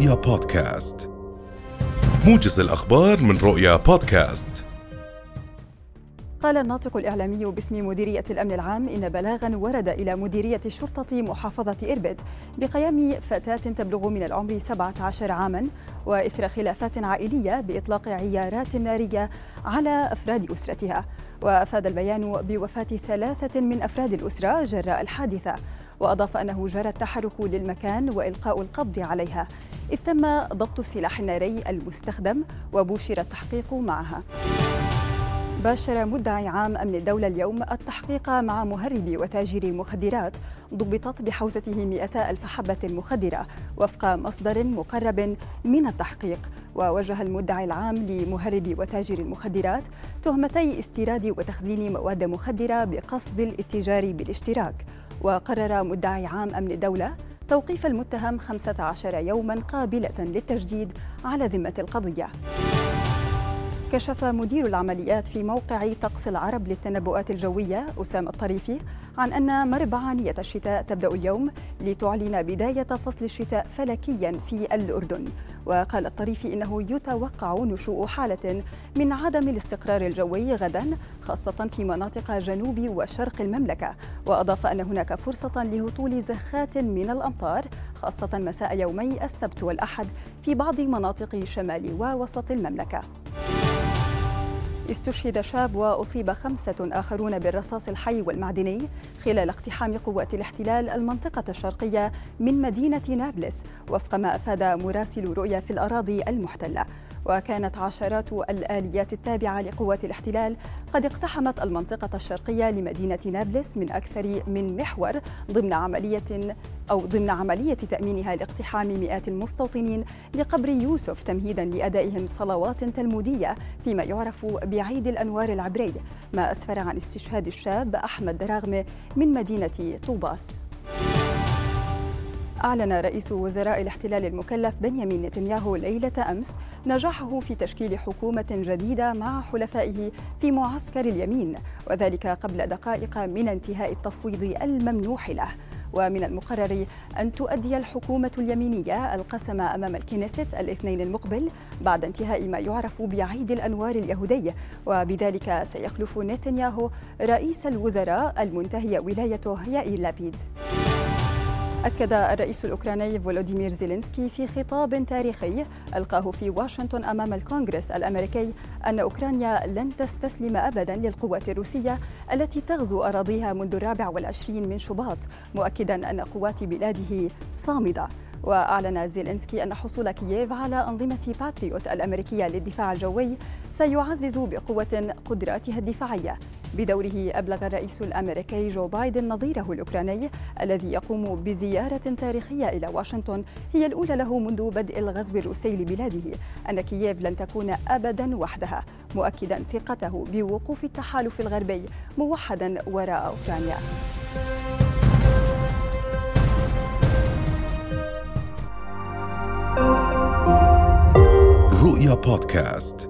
رؤيا بودكاست. موجز الأخبار من رؤيا بودكاست. قال الناطق الإعلامي باسم مديرية الأمن العام إن بلاغا ورد إلى مديرية شرطة محافظة إربد بقيام فتاة تبلغ من العمر 17 عاما وإثر خلافات عائلية بإطلاق عيارات نارية على أفراد أسرتها. وأفاد البيان بوفاة ثلاثة من أفراد الأسرة جراء الحادثة وأضاف أنه جرى التحرك للمكان وإلقاء القبض عليها. إذ تم ضبط السلاح الناري المستخدم وبشر التحقيق معها. باشر مدعي عام أمن الدولة اليوم التحقيق مع مهرب وتاجر مخدرات ضبطت بحوزته 200 ألف حبة مخدرة وفق مصدر مقرب من التحقيق. ووجه المدعي العام لمهرب وتاجر المخدرات تهمتي استيراد وتخزين مواد مخدرة بقصد الاتجار بالاشتراك. وقرر مدعي عام أمن الدولة توقيف المتهم 15 يوما قابلة للتجديد على ذمة القضية. كشف مدير العمليات في موقع طقس العرب للتنبؤات الجوية أسامة الطريفي عن أن مربعانية الشتاء تبدأ اليوم لتعلن بداية فصل الشتاء فلكيا في الأردن. وقال الطريفي إنه يتوقع نشوء حالة من عدم الاستقرار الجوي غدا خاصة في مناطق جنوب وشرق المملكة. وأضاف أن هناك فرصة لهطول زخات من الأمطار خاصة مساء يومي السبت والأحد في بعض مناطق شمال ووسط المملكة. استشهد شاب وأصيب خمسة آخرون بالرصاص الحي والمعدني خلال اقتحام قوات الاحتلال المنطقة الشرقية من مدينة نابلس وفق ما أفاد مراسل رؤيا في الأراضي المحتلة. وكانت عشرات الآليات التابعة لقوات الاحتلال قد اقتحمت المنطقة الشرقية لمدينة نابلس من أكثر من محور ضمن عملية أو ضمن عملية تأمينها لاقتحام مئات المستوطنين لقبر يوسف تمهيدا لأدائهم صلوات تلمودية فيما يعرف بعيد الأنوار العبري ما أسفر عن استشهاد الشاب أحمد دراغمة من مدينة طوباس. أعلن رئيس وزراء الاحتلال المكلف بنيامين نتنياهو ليلة أمس نجاحه في تشكيل حكومة جديدة مع حلفائه في معسكر اليمين وذلك قبل دقائق من انتهاء التفويض الممنوح له. ومن المقرر أن تؤدي الحكومة اليمينية القسم أمام الكنيست الاثنين المقبل بعد انتهاء ما يعرف بعيد الأنوار اليهودي. وبذلك سيخلف نتنياهو رئيس الوزراء المنتهي ولايته يائير لابيد. أكد الرئيس الأوكراني فولوديمير زيلينسكي في خطاب تاريخي ألقاه في واشنطن أمام الكونغرس الأمريكي أن أوكرانيا لن تستسلم أبدا للقوات الروسية التي تغزو أراضيها منذ الرابع والعشرين من شباط مؤكدا أن قوات بلاده صامدة. وأعلن زيلينسكي أن حصول كييف على أنظمة باتريوت الأمريكية للدفاع الجوي سيعزز بقوة قدراتها الدفاعية. بدوره أبلغ الرئيس الأمريكي جو بايدن نظيره الأوكراني الذي يقوم بزيارة تاريخية إلى واشنطن هي الأولى له منذ بدء الغزو الروسي لبلاده أن كييف لن تكون أبدا وحدها مؤكدا ثقته بوقوف التحالف الغربي موحدا وراء أوكرانيا. رؤيا بودكاست.